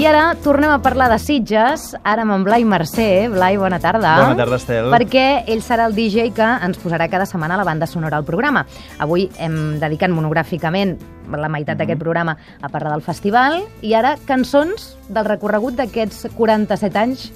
I ara tornem a parlar de Sitges, ara amb en Blai Mercè. Blai, bona tarda. Bona tarda, Estel. Perquè ell serà el DJ que ens posarà cada setmana la banda sonora al programa. Avui hem dedicat monogràficament la meitat d'aquest Mhm. programa a parlar del festival i ara cançons del recorregut d'aquests 47 anys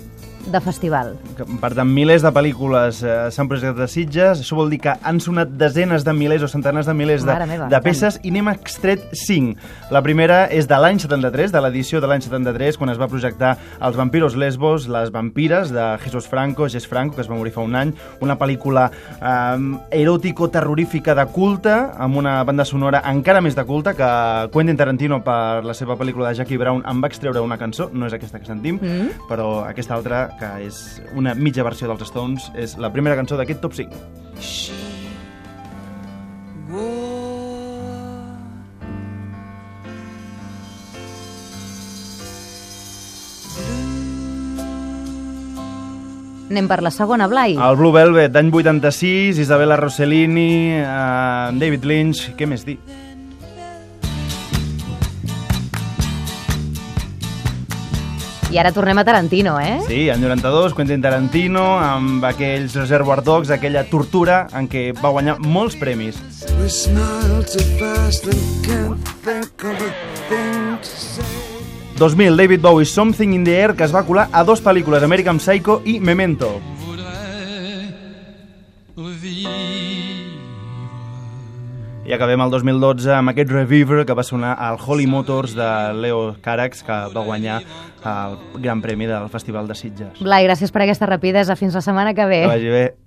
de festival. Per tant, milers de pel·lícules eh, s'han projectat a Sitges. Això vol dir que han sonat desenes de milers o centenars de milers de, meva, de tant. peces i n'hem extret 5. La primera és de l'any 73, de l'edició de l'any 73, quan es va projectar Els vampiros lesbos, les vampires, de Jesús Franco, Jess Franco, que es va morir fa un any. Una pel·lícula eh, eròtico-terrorífica de culte, amb una banda sonora encara més de culte, que Quentin Tarantino, per la seva pel·lícula de Jackie Brown, en va extreure una cançó, no és aquesta que sentim, Mm. però aquesta altra, que és una mitja versió dels Stones, és la primera cançó d'aquest top 5. Anem per la segona, Blai. El Blue Velvet, d'any 86, Isabella Rossellini, uh, David Lynch, què més dir? I ara tornem a Tarantino, eh? Sí, en 92, Quentin Tarantino, amb aquells Reservoir Dogs, aquella tortura en què va guanyar molts premis. Say. 2000, David Bowie, Something in the Air, que es va colar a dos pel·lícules, American Psycho i Memento. I acabem el 2012 amb aquest Reviver que va sonar al Holy Motors de Leo Carax, que va guanyar el Gran Premi del Festival de Sitges. Blai, gràcies per aquesta rapidesa. Fins la setmana que ve. Que vagi bé.